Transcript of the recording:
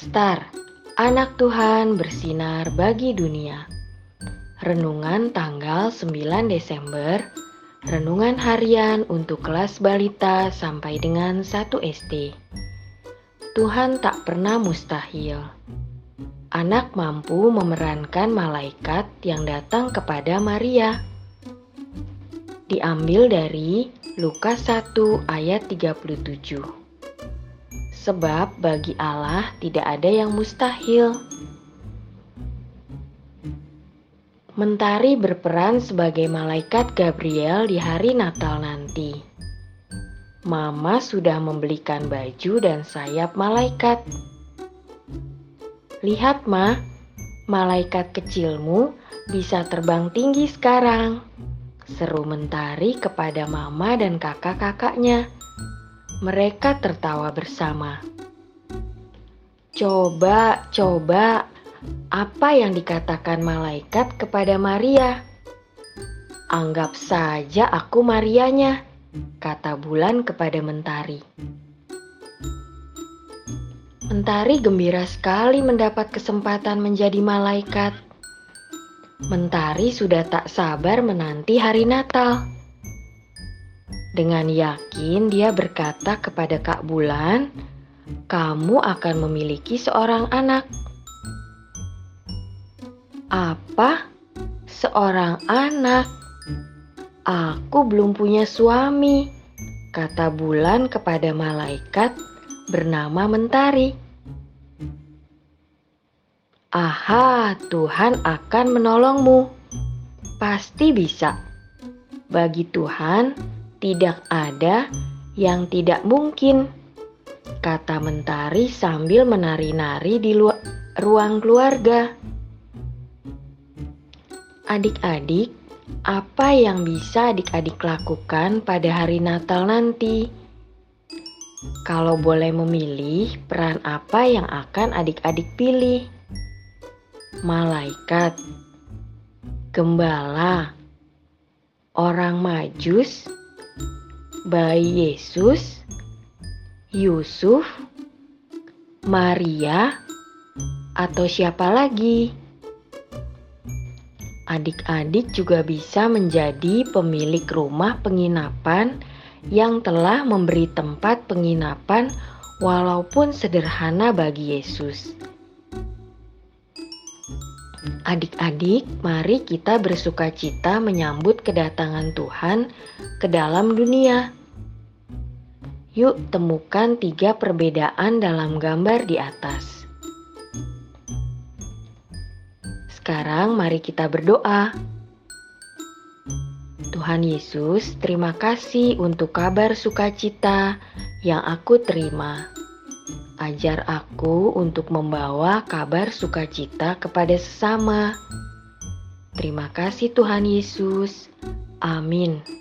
Star, anak Tuhan bersinar bagi dunia. Renungan tanggal 9 Desember, renungan harian untuk kelas balita sampai dengan 1 SD. Tuhan tak pernah mustahil. Anak mampu memerankan malaikat yang datang kepada Maria. Diambil dari Lukas 1 ayat 37. Sebab bagi Allah tidak ada yang mustahil. Mentari berperan sebagai malaikat Gabriel di hari Natal nanti. Mama sudah membelikan baju dan sayap malaikat. Lihat, Ma, malaikat kecilmu bisa terbang tinggi sekarang. Seru Mentari kepada Mama dan kakak-kakaknya. Mereka tertawa bersama. Coba, coba, apa yang dikatakan malaikat kepada Maria? Anggap saja aku Marianya, kata bulan kepada Mentari. Mentari gembira sekali mendapat kesempatan menjadi malaikat. Mentari sudah tak sabar menanti hari Natal. Dengan yakin dia berkata kepada Kak Bulan, "Kamu akan memiliki seorang anak." Apa? Seorang anak? Aku belum punya suami, kata Bulan kepada malaikat bernama Mentari. Aha, Tuhan akan menolongmu. Pasti bisa. Bagi Tuhan, tidak ada yang tidak mungkin, kata Mentari sambil menari-nari di ruang keluarga. Adik-adik, apa yang bisa adik-adik lakukan pada hari Natal nanti? Kalau boleh memilih, peran apa yang akan adik-adik pilih? Malaikat, gembala, orang majus, bayi Yesus, Yusuf, Maria, atau siapa lagi? Adik-adik juga bisa menjadi pemilik rumah penginapan yang telah memberi tempat penginapan walaupun sederhana bagi Yesus. Adik-adik, mari kita bersuka cita menyambut kedatangan Tuhan ke dalam dunia. Yuk temukan tiga perbedaan dalam gambar di atas. Sekarang mari kita berdoa. Tuhan Yesus, terima kasih untuk kabar sukacita yang aku terima. Ajar aku untuk membawa kabar sukacita kepada sesama. Terima kasih, Tuhan Yesus. Amin.